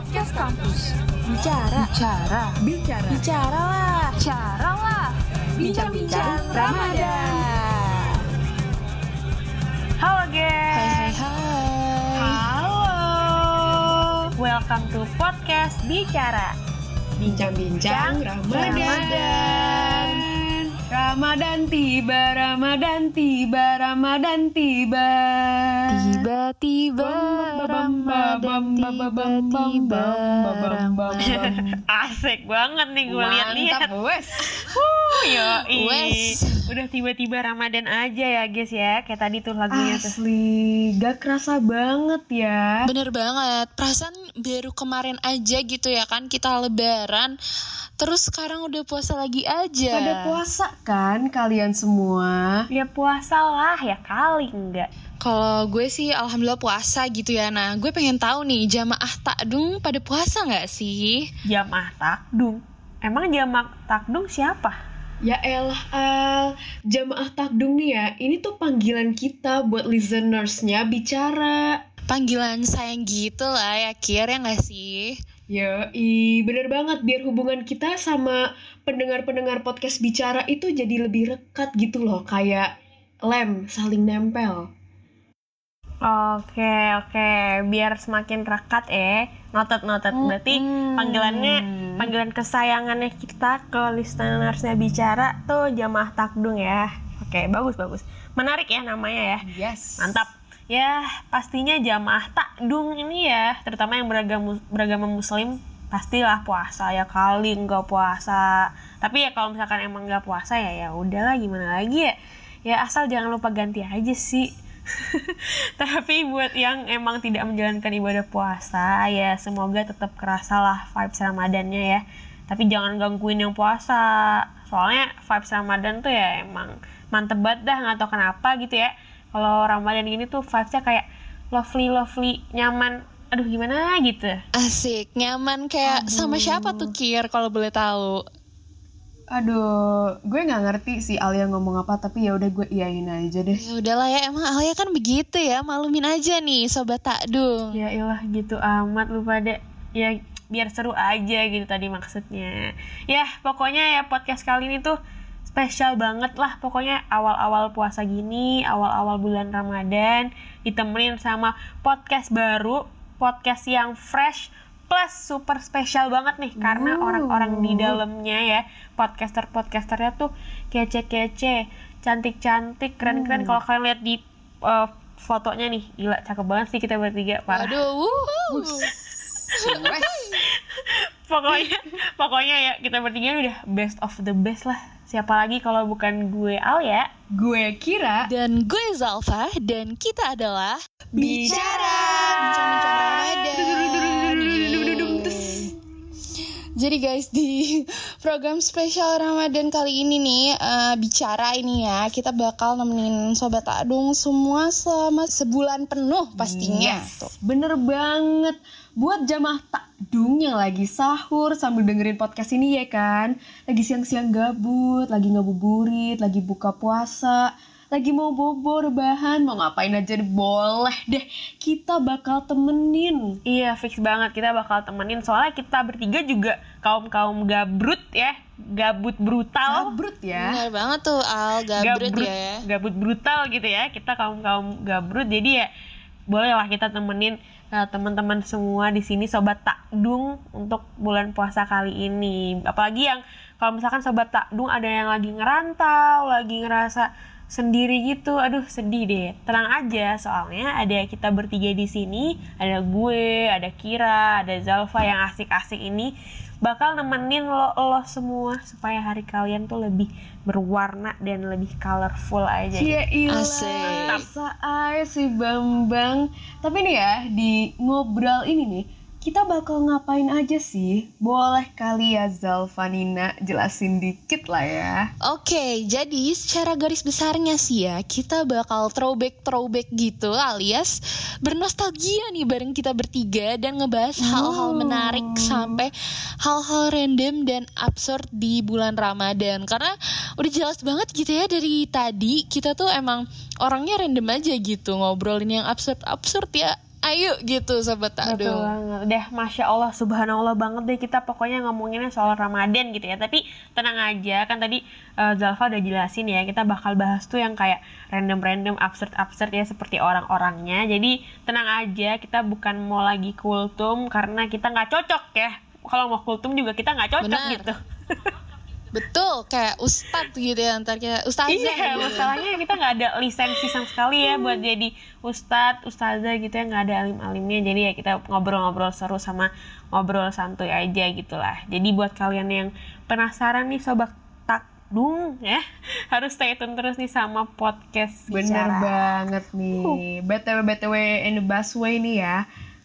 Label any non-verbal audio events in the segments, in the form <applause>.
Podcast Kampus. Bicara. Bicara. Bicara. Bicara lah. Bicara lah. Bincang-bincang Ramadan. Halo Hai guys. hai hai. Halo. Welcome to podcast Bicara. Bincang-bincang Ramadan. Ramadan. Ramadan tiba, Ramadan tiba, Ramadan tiba. Tiba-tiba Ramadan tiba-tiba. <laughs> Asik banget nih gue lihat-lihat. Mantap, wes. Yoi. Wes. Udah tiba-tiba Ramadan aja ya guys ya. Kayak tadi tuh lagunya tuh. Asli, gak kerasa banget ya. Bener banget Perasaan baru kemarin aja gitu ya kan Kita lebaran Terus sekarang udah puasa lagi aja Pada puasa kan kalian semua? Ya puasa lah ya kali enggak. Kalau gue sih alhamdulillah puasa gitu ya Nah gue pengen tahu nih jamaah takdung pada puasa nggak sih? Jamaah takdung. Emang jamaah takdung siapa? Ya elah Al, jamaah takdung nih ya, ini tuh panggilan kita buat listenersnya bicara. Panggilan sayang gitu lah ya Kir ya nggak sih? Yoi, bener banget biar hubungan kita sama pendengar-pendengar podcast bicara itu jadi lebih rekat gitu loh, kayak lem saling nempel. Oke oke, biar semakin rekat eh. Noted noted. Berarti panggilannya panggilan kesayangannya kita ke listenersnya bicara tuh jamaah takdung ya. Oke bagus bagus. Menarik ya namanya ya. Yes. Mantap. Ya, pastinya jamaah takdung ini ya, terutama yang beragama beragama muslim pastilah puasa ya kali nggak puasa. Tapi ya kalau misalkan emang nggak puasa ya ya udahlah gimana lagi ya. Ya asal jangan lupa ganti aja sih. <laughs> Tapi buat yang emang tidak menjalankan ibadah puasa ya semoga tetap kerasa lah vibes Ramadannya ya. Tapi jangan gangguin yang puasa. Soalnya vibes Ramadan tuh ya emang mantep banget dah nggak tahu kenapa gitu ya kalau Ramadan gini tuh vibesnya kayak lovely lovely nyaman aduh gimana gitu Asik, nyaman kayak sama siapa tuh Kir kalau boleh tahu? Aduh, gue nggak ngerti sih Alia ngomong apa, tapi ya udah gue iyain aja deh. Ya udahlah ya, emang Alia kan begitu ya, malumin aja nih sobat takdung. ya ilah gitu amat lu pada ya biar seru aja gitu tadi maksudnya ya pokoknya ya podcast kali ini tuh spesial banget lah pokoknya awal-awal puasa gini awal-awal bulan Ramadan ditemenin sama podcast baru podcast yang fresh plus super spesial banget nih karena orang-orang di dalamnya ya podcaster-podcasternya tuh kece-kece cantik-cantik keren-keren. Kalau kalian lihat di eh, fotonya nih gila cakep banget sih kita bertiga parah. Aduh, <laughs> pokoknya pokoknya ya kita bertiga udah best of the best lah. Siapa lagi kalau bukan gue Al ya Gue kira. Dan gue Zalfa. Dan kita adalah bicara. Bincang-bincang Ramadan. Jadi guys di program spesial Ramadan kali ini nih eh, bicara ini ya kita bakal nemenin sobat takdung semua selama sebulan penuh pastinya. Yes, bener banget. Buat jamaah takdung yang lagi sahur sambil dengerin podcast ini ya kan. Lagi siang-siang gabut, lagi ngabuburit, lagi buka puasa, lagi mau bobo rebahan, mau ngapain aja boleh deh. Kita bakal temenin. iya fix banget. Kita bakal temenin. Soalnya kita bertiga juga kaum kaum gabrut ya. Gabut brutal. Gabrut ya. Benar banget tuh Al. Gabrut gabrut, ya. gabut brutal gitu ya. Kita kaum kaum gabrut. Jadi ya bolehlah kita temenin uh, teman-teman semua di sini. Sobat takdung untuk bulan puasa kali ini. Apalagi yang kalau misalkan sobat takdung ada yang lagi ngerantau lagi ngerasa sendiri gitu aduh sedih deh tenang aja soalnya ada kita bertiga di sini ada gue ada Kira ada Zalfa yang asik-asik ini bakal nemenin lo lo semua supaya hari kalian tuh lebih berwarna dan lebih colorful aja gitu. Cia ilah, Asik. Sih Bambang. Tapi nih ya, di ngobrol ini nih, kita bakal ngapain aja sih? Boleh kali ya Zalvanina jelasin dikit lah ya. Oke, jadi secara garis besarnya sih ya, kita bakal throwback-throwback gitu alias bernostalgia nih bareng kita bertiga dan ngebahas hal-hal menarik sampai hal-hal random dan absurd di bulan Ramadan. Karena udah jelas banget gitu ya dari tadi kita tuh emang orangnya random aja gitu ngobrolin yang absurd-absurd ya ayo gitu sobat Betul takdung banget. Udah Masya Allah, Subhanallah banget deh kita pokoknya ngomonginnya soal Ramadan gitu ya. Tapi tenang aja, kan tadi eh, Zalfa udah jelasin ya, kita bakal bahas tuh yang kayak random-random, absurd-absurd ya seperti orang-orangnya. Jadi tenang aja, kita bukan mau lagi kultum karena kita nggak cocok ya. Kalau mau kultum juga kita nggak cocok Benar. gitu. Betul kayak ustadz gitu ya ntar kayak ustazah Iya, gitu. masalahnya kita nggak ada lisensi sama sekali ya buat jadi ustadz, ustazah gitu ya nggak ada alim-alimnya. Jadi ya kita ngobrol-ngobrol seru sama ngobrol santuy aja gitu lah. Jadi buat kalian yang penasaran nih sobat takdung ya <laughs> harus stay tune terus nih sama podcast Bener bicara. banget nih. BTW BTW in the busway nih ya.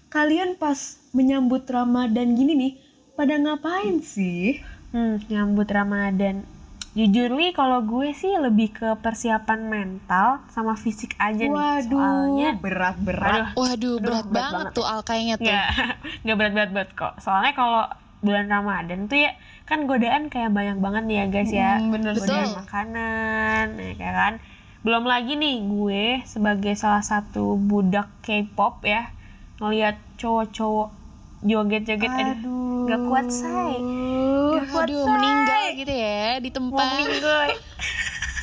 Kalian pas menyambut Ramadan gini nih, pada ngapain sih? Hmm, nyambut Ramadan. Jujur nih kalau gue sih lebih ke persiapan mental sama fisik aja nih. Waduh, Soalnya berat-berat. Aduh, waduh berat, berat banget, banget tuh al kayaknya tuh nggak <laughs> nggak berat-berat banget kok soalnya kalau bulan Ramadan tuh ya kan godaan kayak banyak banget nih ya guys ya Hmm, bener godaan sih. makanan ya kayak kan belum lagi nih gue sebagai salah satu budak K-pop ya ngelihat cowok-cowok joget-joget aduh nggak kuat say. Nggak kuat aduh say. meninggal gitu ya di mau tempat. meninggal. <laughs>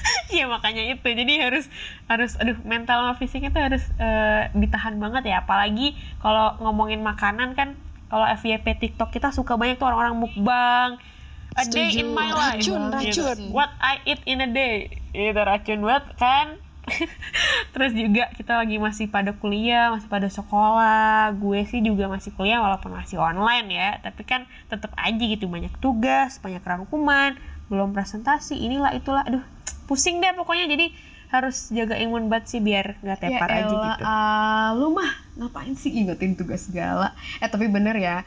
<laughs> Iya makanya itu. Jadi harus harus aduh mental sama fisiknya tuh harus eh, ditahan banget ya. Apalagi kalau ngomongin makanan kan kalau FYP TikTok kita suka banyak tuh orang-orang mukbang. A day in my life. Racun, Gitu. racun. what I eat in a day. Itu racun banget kan <laughs> terus juga kita lagi masih pada kuliah masih pada sekolah. Gue sih juga masih kuliah walaupun masih online ya. Tapi kan tetap aja gitu banyak tugas banyak rangkuman belum presentasi inilah itulah. Aduh pusing deh pokoknya. Jadi harus jaga imun banget sih biar nggak tepar ya aja gitu. ah, lu mah ngapain sih ingetin tugas segala? Eh tapi bener ya,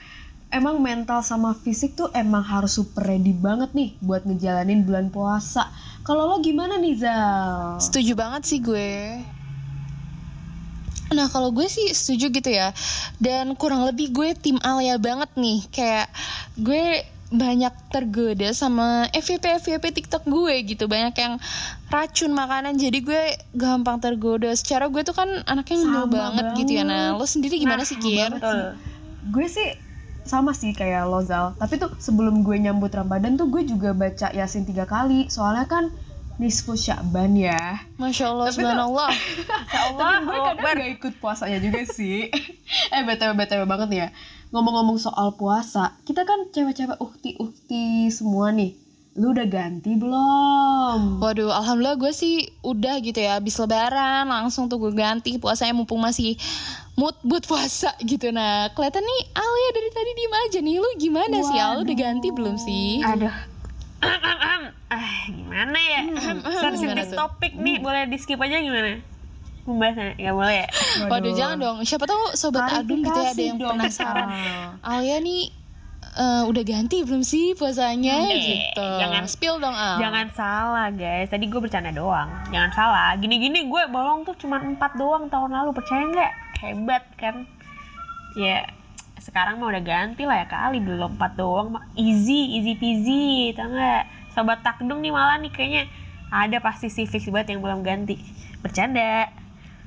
emang mental sama fisik tuh emang harus super ready banget nih buat ngejalanin bulan puasa. Kalau lo gimana nih Zal? Setuju banget sih gue. Nah kalau gue sih setuju gitu ya Dan kurang lebih gue tim Alia banget nih Kayak gue banyak tergoda sama FYP-FYP TikTok gue gitu Banyak yang racun makanan Jadi gue gampang tergoda Secara gue tuh kan anaknya ngemil Sama banget, gitu ya Nah lo sendiri gimana sih Kir? betul Gue sih sama sih kayak lo Zal. Tapi tuh sebelum gue nyambut Ramadan tuh gue juga baca Yasin tiga kali. Soalnya kan nisfu Sya'ban ya. Masya Allah, Tapi tuh- subhanallah Insya Allah <laughs> Tapi gue kadang gak ikut puasanya juga sih. <laughs> eh btw btw banget nih ya. Ngomong-ngomong soal puasa, kita kan cewek-cewek ukti-ukti semua nih. Lu udah ganti belum? Waduh, alhamdulillah gue sih udah gitu ya Abis lebaran langsung tuh gue ganti puasanya mumpung masih mood buat puasa gitu. Nah kelihatan nih Alia dari tadi diem aja nih. Lu gimana sih Al? Udah ganti belum sih? aduh. <coughs> Ah gimana ya? Sensitif tuh? topik nih. Boleh di skip aja gimana? Pembahasannya? Nggak boleh ya? Waduh jangan dong. Siapa tahu Sobat Adum gitu ya ada yang dong, penasaran. Al. Alia nih eh, udah ganti belum sih puasanya? Eh, gitu. jangan- Spill dong Al. Jangan salah guys, tadi gue bercanda doang. Jangan salah, gini-gini gue bolong tuh cuma 4 doang tahun lalu, percaya nggak? Hebat kan? Ya, sekarang mah udah ganti lah ya kali, belum 4 doang. Easy, easy peasy, tau nggak? Sobat takdung nih malah nih kayaknya ada pasti sih fix banget yang belum ganti. Bercanda.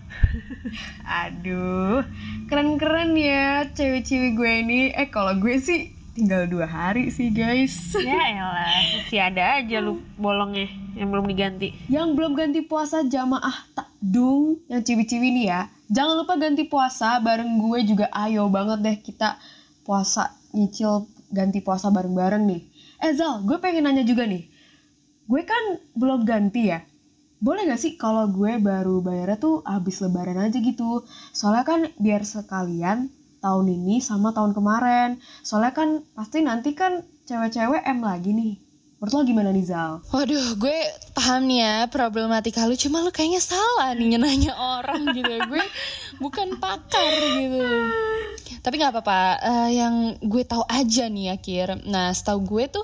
<laughs> Aduh, keren-keren ya cewek-cewek gue ini. Eh kalau gue sih tinggal dua hari sih guys. Ya elah, masih ada aja lu bolongnya yang belum diganti. Yang belum ganti puasa jamaah takdung yang ciwi-ciwi nih ya. Jangan lupa ganti puasa bareng gue juga ayo banget deh kita puasa nyicil ganti puasa bareng-bareng nih. Eh Zal, gue pengen nanya juga nih. Gue kan belum ganti ya. Boleh gak sih kalau gue baru bayarnya tuh habis lebaran aja gitu. Soalnya kan biar sekalian tahun ini sama tahun kemarin. Soalnya kan pasti nanti kan cewek-cewek M lagi nih. Menurut lo gimana nih Zal? Waduh, gue paham nih ya problematika lu, cuma lu kayaknya salah nih nanya orang <laughs> gitu. Gue bukan pakar gitu. Tapi nggak apa-apa, eh, yang gue tahu aja nih ya Kir. Nah, setahu gue tuh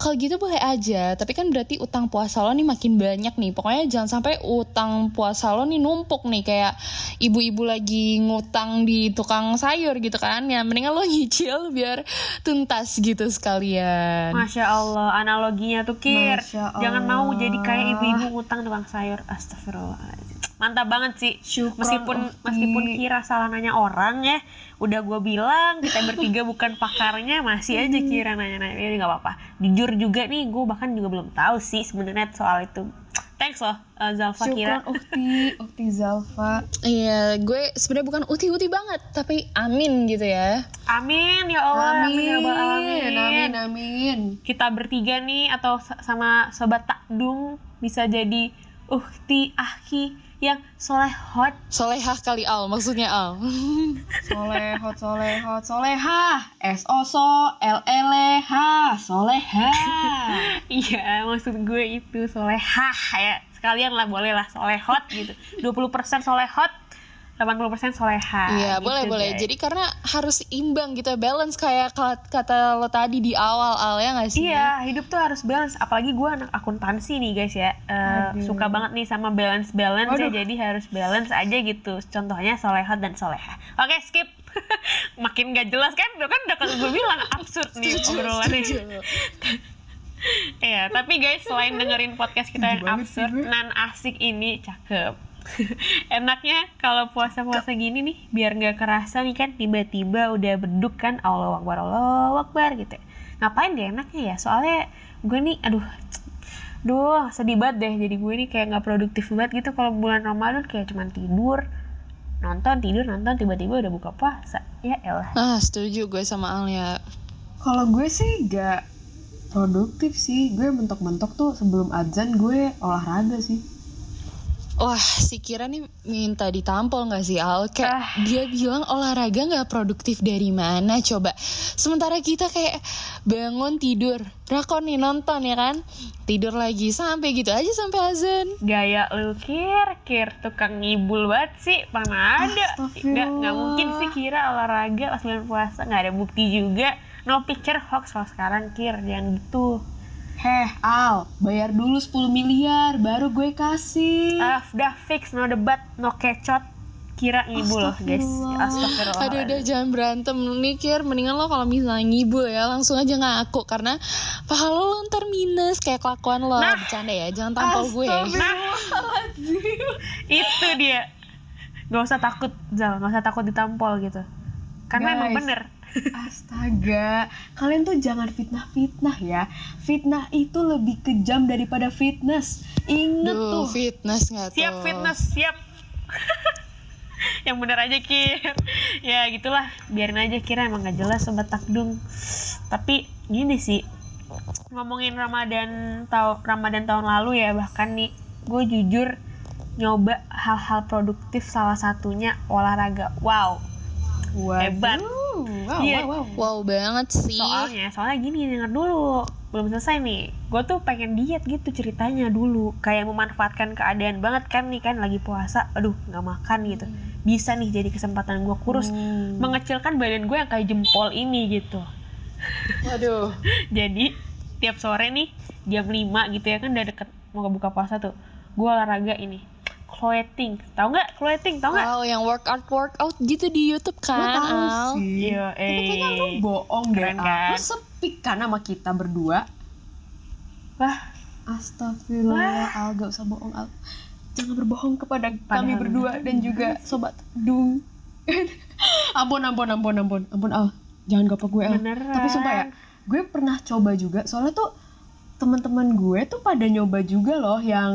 kalau gitu boleh aja, tapi kan berarti utang puasa lo nih makin banyak nih. Pokoknya jangan sampai utang puasa lo nih numpuk nih kayak ibu-ibu lagi ngutang di tukang sayur gitu kan. Ya mendingan lo <laughs> nyicil biar tuntas gitu sekalian. Masya Allah, analoginya tuh Kir. Jangan mau jadi kayak ibu-ibu ngutang tukang sayur. Astagfirullahaladzim. Mantap banget sih Syukron, meskipun Okti. meskipun kira salah nanya orang ya udah gue bilang kita bertiga bukan pakarnya masih aja kira nanya-nanya ini nggak apa-apa jujur juga nih gue bahkan juga belum tahu sih sebenarnya soal itu thanks loh uh, Zalfa kira Syukron Ukti, Ukti Zalfa. Iya, gue sebenarnya bukan uti-uti banget, tapi amin gitu ya. amin ya Allah amin, ya Rabbal Amin, amin, amin. kita bertiga nih atau sa- sama sobat takdung bisa jadi uhti ahki yang soleh hot Solehah kali Al, maksudnya Al. <laughs> Solehot, solehot, soleha. S O so L L E H, soleha. <laughs> iya maksud gue itu solehah ya sekalian lah boleh lah solehot gitu 20% solehot 80% soleha Iya, gitu, boleh boleh. guys. Jadi karena harus imbang gitu, balance kayak ka- kata lo tadi di awal Al ya nggak sih? Iya, hidup tuh harus balance. Apalagi gue anak akuntansi nih guys ya, Eh, suka banget nih sama balance balance ya. Jadi harus balance aja gitu. Contohnya solehot dan soleha. Oke, skip. <laughs> Makin gak jelas kan? Udah kan udah kan gue bilang absurd nih obrolannya. Iya, tapi guys selain dengerin podcast kita yang absurd, nan asik ini cakep. <laughs> Enaknya kalau puasa-puasa gini nih, biar nggak kerasa nih kan tiba-tiba udah beduk kan Allah Akbar Allah Akbar gitu. ya. Ngapain deh enaknya ya? Soalnya gue nih, aduh, duh sedih banget deh. Jadi gue nih kayak nggak produktif banget gitu kalau bulan Ramadan kayak cuman tidur, nonton tidur nonton tiba-tiba udah buka puasa. Ya elah. Ah, setuju gue sama Al ya. Kalau gue sih gak produktif sih. Gue mentok-mentok tuh sebelum azan gue olahraga sih. Wah, si Kira nih minta ditampol gak sih Al? Kayak Ah. dia bilang olahraga gak produktif dari mana coba. Sementara kita kayak bangun tidur, rakon nih nonton ya kan. Tidur lagi sampai gitu aja sampai azan. gaya lu kir kir tukang ngibul banget sih mana ada nggak nggak mungkin sih kira olahraga pas bulan puasa nggak ada bukti juga no picture hoax kalau sekarang kir jangan gitu Heh, Al, bayar dulu 10 miliar, baru gue kasih. ah udah fix no debat no kecot. Kira ngibul guys. Astagfirullah. Aduh udah jangan berantem. Nih Kir Mendingan lo kalau misalnya ngibul ya Langsung aja ngaku. Karena pahala lo ntar minus Kayak kelakuan lo. Bercanda ya Jangan tampol gue. Nah itu dia. Nggak usah takut Zal. Nggak usah takut ditampol gitu karena emang Guys. bener. <laughs> Astaga, kalian tuh jangan fitnah-fitnah ya. Fitnah itu lebih kejam daripada fitness. Ingat Duh tuh. fitness gak tuh? Siap fitness siap. <laughs> Yang bener aja kir. Ya gitulah. Biarin aja kira emang gak jelas sobat takdung. Tapi gini sih. Ngomongin ramadan tahun ramadan tahun lalu ya bahkan nih gue jujur nyoba hal-hal produktif salah satunya olahraga. Wow Waduh. hebat. Wow, Iya. wow, wow. Wow banget sih soalnya soalnya gini denger dulu belum selesai nih gue tuh pengen diet gitu ceritanya dulu kayak memanfaatkan keadaan banget kan nih kan lagi puasa aduh nggak makan gitu bisa nih jadi kesempatan gue kurus mengecilkan badan gue yang kayak jempol ini gitu Waduh. <laughs> jadi tiap sore nih jam 5 gitu ya kan udah deket mau buka puasa tuh gue olahraga ini clothing tahu nggak clothing tahu nggak Wow yang workout workout gitu di Youtube Gue kan tahu Al sih. Iya, Tapi kayaknya lu eh. bohong deh. Keren kan? Lu sepi kan sama kita berdua. wah Astagfirullah, Al, gak usah bohong, Al. Jangan berbohong kepada kami Padahal berdua dan juga sobat Dung. <laughs> ampun, ampun, ampun, ampun, ampun, Al. Jangan gapok gue, Al. Beneran. Tapi sumpah ya, gue pernah coba juga. Soalnya tuh teman-teman gue tuh pada nyoba juga loh yang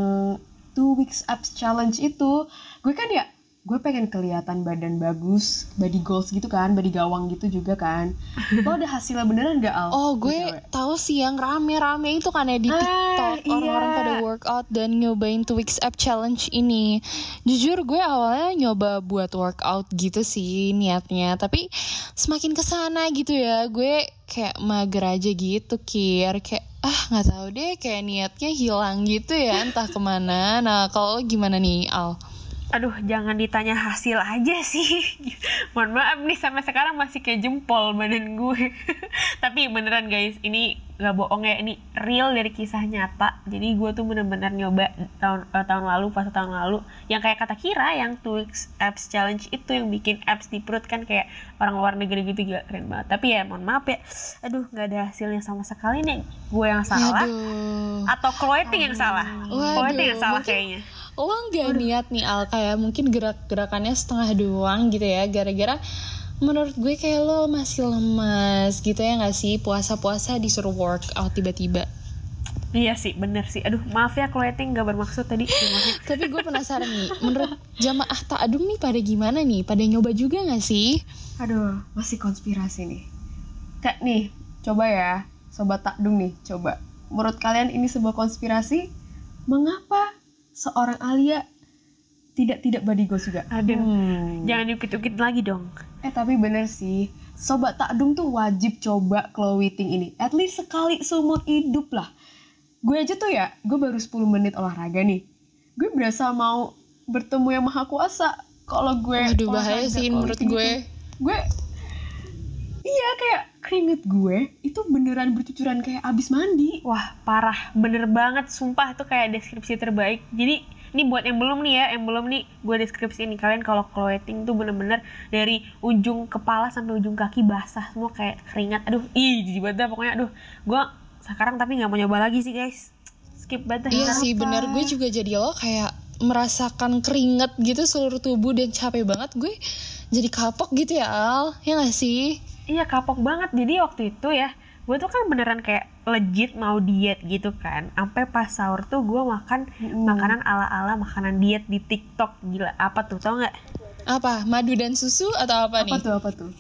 two weeks abs challenge itu. Gue kan ya, gue pengen kelihatan badan bagus, body goals gitu kan, body gawang gitu juga kan. Lo ada hasilnya beneran gak, Al? Oh gue cewek? tahu sih yang rame-rame itu kan ya di Ah, TikTok iya. orang-orang pada workout dan nyobain two weeks up challenge ini. Jujur gue awalnya nyoba buat workout gitu sih niatnya, tapi semakin ke sana gitu ya gue kayak mager aja gitu kir kayak ah nggak tahu deh kayak niatnya hilang gitu ya entah ke mana. Nah kalau gimana nih Al? Aduh, jangan ditanya hasil aja sih. <laughs> Mohon maaf nih, sampai sekarang masih kayak jempol badan gue. <laughs> Tapi beneran guys, ini gak bohong ya, ini real dari kisah nyata. Jadi gue tuh bener-bener nyoba tahun eh, tahun lalu, pas tahun lalu, yang kayak kata Kira, yang two weeks abs challenge itu yang bikin abs di perut kan kayak orang luar negeri gitu gila keren banget. Tapi ya mohon maaf ya, aduh nggak ada hasilnya sama sekali nih. Gue yang salah Aduh. atau clothing yang salah? Clothing yang salah mungkin- kayaknya. Lo nggak niat nih Al kayak mungkin gerak-gerakannya setengah doang gitu ya gara-gara menurut gue kayak lo masih lemas gitu ya nggak sih puasa-puasa disuruh workout tiba-tiba Iya sih, bener sih. Aduh, maaf ya clothing nggak bermaksud tadi. <laughs> Tapi gue penasaran nih menurut jamaah takdung nih pada gimana nih pada nyoba juga nggak sih Aduh, masih konspirasi nih. Kak nih, coba ya, sobat takdung nih, coba. Menurut kalian ini sebuah konspirasi? Mengapa seorang Alia tidak tidak body goals juga? Aduh, Hmm. jangan ukit-ukit lagi dong. Eh tapi bener sih, sobat takdung tuh wajib coba clothing ini. At least sekali seumur hidup lah. Gue aja tuh ya, gue baru 10 menit olahraga nih. Gue berasa mau bertemu yang maha kuasa. Kalau gue Waduh bahaya sih menurut gue itu. Gue Iya kayak keringet gue itu beneran bercucuran kayak abis mandi. Wah, parah. Bener banget. Sumpah itu kayak deskripsi terbaik. Jadi, ini buat yang belum nih ya, yang belum nih, gue deskripsi ini. Kalian kalau clothing tuh bener-bener dari ujung kepala sampai ujung kaki basah. Semua kayak keringat. Aduh, ih, jijik banget dah pokoknya. Aduh, gue sekarang tapi nggak mau nyoba lagi sih guys. Skip banget. Iya sih bener gue juga jadi lo kayak merasakan keringet gitu seluruh tubuh dan capek banget gue jadi kapok gitu ya Al ya gak sih Iya kapok banget. Jadi waktu itu ya, gue tuh kan beneran kayak legit mau diet gitu kan. Sampai pas sahur tuh gue makan makanan ala-ala makanan diet di TikTok. Gila, apa tuh? Tau nggak? apa madu dan susu atau apa, Apa nih tuh apa tuh?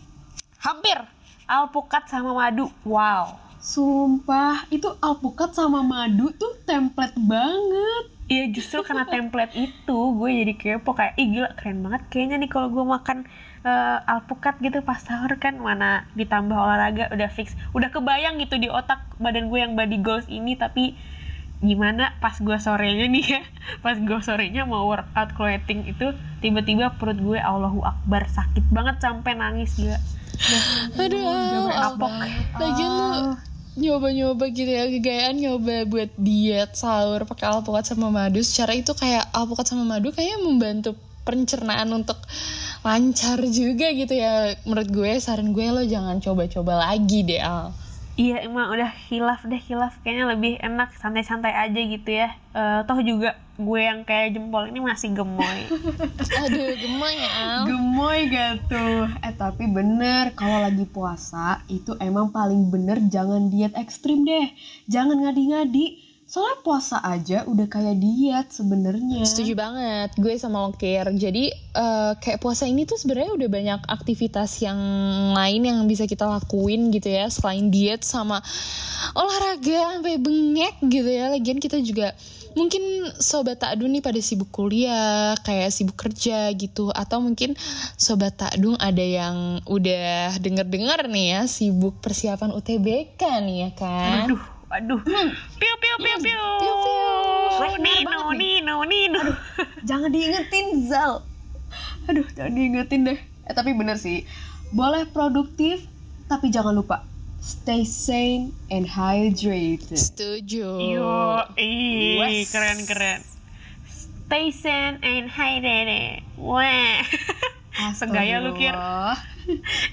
Hampir alpukat sama madu. Wow. Sumpah, itu alpukat sama madu tuh template banget. Iya justru karena <laughs> template itu gue jadi kepo kayak ih gila keren banget kayaknya nih kalau gue makan eh, alpukat gitu pas sahur kan mana ditambah olahraga udah fix. Udah kebayang gitu di otak badan gue yang body goals ini tapi gimana pas gue sorenya nih ya? <laughs> Pas gue sorenya mau workout clothing itu tiba-tiba perut gue Allahu Akbar sakit banget sampai nangis gila. <laughs> Aduh kapok lagian lu nyoba-nyoba gitu ya kegayaan nyoba buat diet sahur pakai alpukat sama madu. Secara itu kayak alpukat sama madu kayaknya membantu pencernaan untuk lancar juga gitu ya menurut gue saran gue lo jangan coba-coba lagi deh Al Iya emang udah hilaf deh hilaf kayaknya lebih enak santai-santai aja gitu ya. Eh, toh juga gue yang kayak jempol ini masih gemoy. <laughs> aduh gemoy ya Al Gemoy gak tuh? Eh tapi bener, kalau lagi puasa itu emang paling bener jangan diet ekstrim deh. Jangan ngadi-ngadi. Soalnya puasa aja udah kayak diet sebenarnya. Setuju banget, gue sama Lokir. Jadi eh, kayak puasa ini tuh sebenarnya udah banyak aktivitas yang lain yang bisa kita lakuin gitu ya, selain diet sama olahraga sampai bengek gitu ya. Lagian kita juga mungkin sobat takdung nih pada sibuk kuliah, kayak sibuk kerja gitu, atau mungkin sobat takdung ada yang udah denger-denger nih ya sibuk persiapan UTBK nih ya kan. Aduh, aduh. Piu piu piu piu. Piu, piu. Nino Nino Nino. Jangan diingetin Zal. Aduh, jangan diingetin deh. Eh tapi bener sih. Boleh produktif, tapi jangan lupa stay sane and hydrated. Setuju. Yo, ih, keren keren. Stay sane and hydrated. Wah. <laughs> Segaya lu kir. <laughs>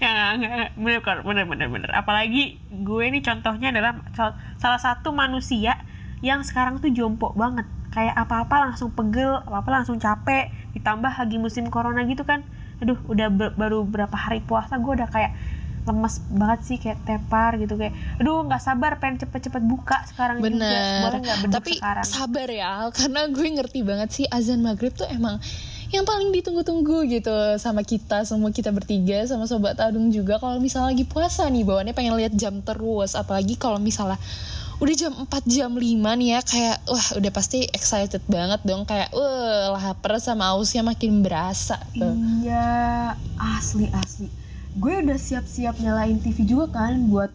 Ya bener bener bener bener. Apalagi gue ini contohnya adalah sal- salah satu manusia yang sekarang tuh jompo banget. Kayak apa-apa langsung pegel apa-apa langsung capek ditambah lagi musim corona gitu kan. Aduh udah ber- baru berapa hari puasa gue udah kayak lemes banget sih kayak tepar gitu kayak aduh nggak sabar pengen cepet-cepet buka sekarang juga. Bener. boleh nggak Tapi sekarang? sabar ya, karena gue ngerti banget sih azan maghrib tuh emang yang paling ditunggu-tunggu gitu sama kita semua kita bertiga sama sobat Tadung juga kalau misalnya lagi puasa nih bawaannya pengen lihat jam terus apalagi kalau misalnya udah jam 4 jam 5 nih ya kayak wah udah pasti excited banget dong kayak wah lapar sama ausnya makin berasa tuh. Iya, asli asli. Gue udah siap-siap nyalain TV juga kan buat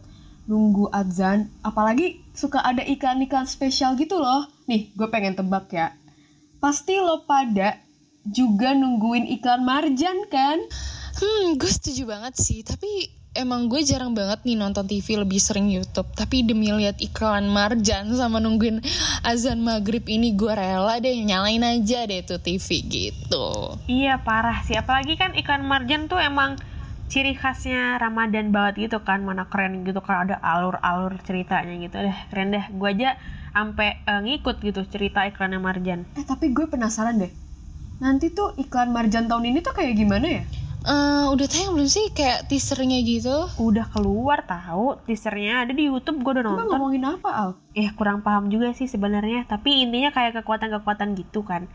nunggu azan. Apalagi suka ada iklan-iklan spesial gitu loh. Nih, gue pengen tebak ya. Pasti lo pada juga nungguin iklan Marjan kan? Hmm, gue setuju banget sih. Tapi emang gue jarang banget nih nonton TV lebih sering YouTube. Tapi demi lihat iklan Marjan sama nungguin azan maghrib ini gue rela deh nyalain aja deh tuh TV gitu. Iya parah sih apalagi kan iklan marjan tuh emang ciri khasnya Ramadan banget gitu kan mana keren gitu kan ada alur-alur ceritanya gitu deh keren deh gue aja sampai eh, ngikut gitu cerita iklannya Marjan Eh tapi gue penasaran deh. Nanti tuh iklan Marjan tahun ini tuh kayak gimana ya? Eh, udah tayang belum sih kayak teasernya gitu? udah keluar tahu teasernya ada di YouTube gue udah Emang nonton ngomongin apa Al? eh kurang paham juga sih sebenarnya tapi intinya kayak kekuatan-kekuatan gitu kan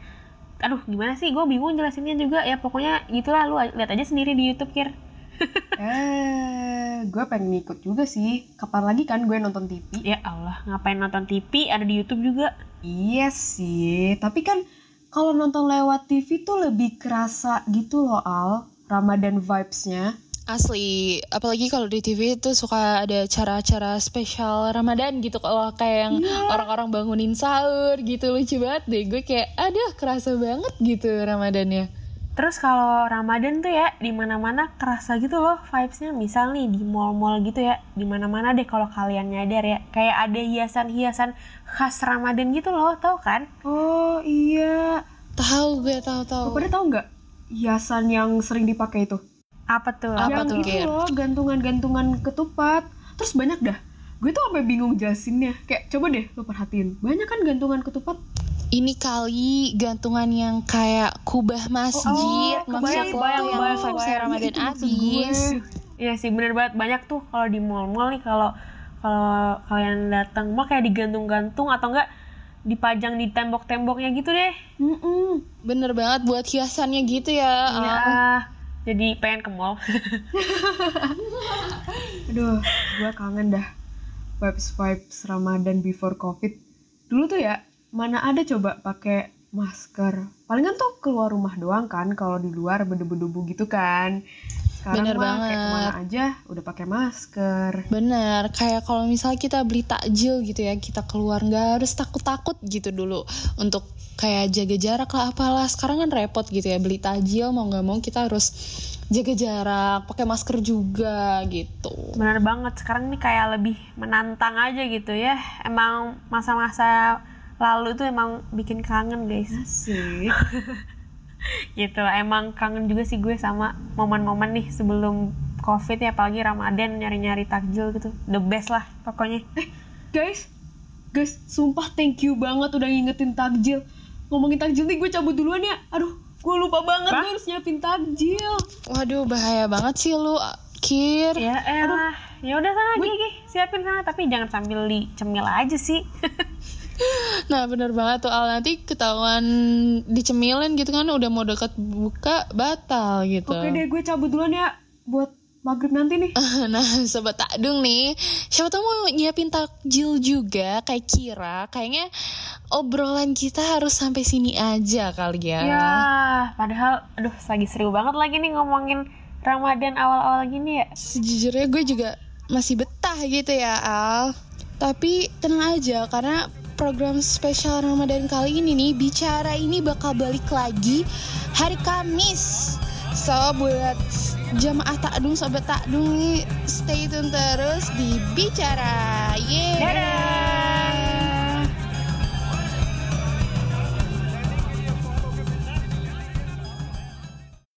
aduh gimana sih gue bingung jelasinnya juga ya pokoknya gitulah lu lihat aja sendiri di YouTube kir <laughs> eh, gue pengen ikut juga sih. Kapan lagi kan gue nonton TV? ya Allah ngapain nonton TV ada di YouTube juga Iya sih, tapi kan kalau nonton lewat TV tuh lebih kerasa gitu loh Al, Ramadan vibes-nya. Asli, apalagi kalau di TV itu suka ada acara-acara spesial Ramadan gitu kalau kayak yang orang-orang bangunin sahur gitu lucu banget deh. Gue kayak aduh kerasa banget gitu Ramadannya. Terus kalau Ramadan tuh ya di mana-mana kerasa gitu loh vibes-nya. Misal nih di mall-mall gitu ya, di mana-mana deh kalau kalian nyadar ya, kayak ada hiasan-hiasan khas Ramadan gitu loh, tau kan? Oh iya, Tahu gue tahu-tahu. lo pada tahu nggak hiasan yang sering dipakai itu? Apa tuh? Apa yang tuh, itu loh, gantungan-gantungan ketupat. Terus banyak dah. Gue tuh sampai bingung jelasinnya. Kayak coba deh lo perhatiin. Banyak kan gantungan ketupat. Ini kali gantungan yang kayak kubah masjid, Oh, maksudnya kebayang, yang vibes kebayang. Ramadan abis. gue. Iya sih bener banget banyak tuh kalau di mall-mall nih kalau kalau kalian datang mall kayak digantung-gantung atau enggak dipajang di tembok-temboknya gitu deh. Mm-mm. Bener banget buat hiasannya gitu ya. Iya. Al. Jadi pengen ke mall. <laughs> Aduh, gue kangen dah vibes-vibes Ramadan before COVID. Dulu tuh ya, mana ada coba pakai masker. Palingan tuh keluar rumah doang kan, kalau di luar bedebu-debu gitu kan. Sekarang Bener mah kayak banget. ke mana aja udah pakai masker. Bener, kayak kalau misalnya kita beli takjil gitu ya, kita keluar nggak harus takut-takut gitu dulu untuk kayak jaga jarak lah apalah. Sekarang kan repot gitu ya beli takjil mau nggak mau kita harus jaga jarak, pakai masker juga gitu. Bener banget sekarang nih kayak lebih menantang aja gitu ya. Emang masa-masa lalu itu emang bikin kangen guys. Asik. <laughs> gitu emang kangen juga sih gue sama momen-momen nih sebelum covid ya apalagi ramadan nyari-nyari takjil gitu the best lah pokoknya guys, guys, sumpah thank you banget udah ngingetin takjil. Ngomongin takjil nih gue cabut duluan ya. Aduh, gue lupa banget gue harus nyiapin takjil. Waduh bahaya banget sih lu, Kir. ya elah ya udah sana gigi siapin sana tapi jangan sambil dicemil aja sih <laughs> <laughs> Nah bener banget tuh Al nanti ketahuan dicemilin gitu kan udah mau deket buka batal gitu. Oke deh, gue cabut duluan ya buat maghrib nanti nih. <laughs> Nah, sobat takdung nih, siapa tahu mau nyiapin takjil juga kayak Kira. Kayaknya obrolan kita harus sampai sini aja kali ya. ya padahal aduh lagi seru banget lagi nih ngomongin ramadan awal-awal gini ya Sejujurnya gue juga masih betah gitu ya, Al. Tapi tenang aja karena program spesial Ramadan kali ini nih bicara ini bakal balik lagi hari Kamis. So buat jamaah takdung sobat takdung stay tune terus di bicara. Yeay.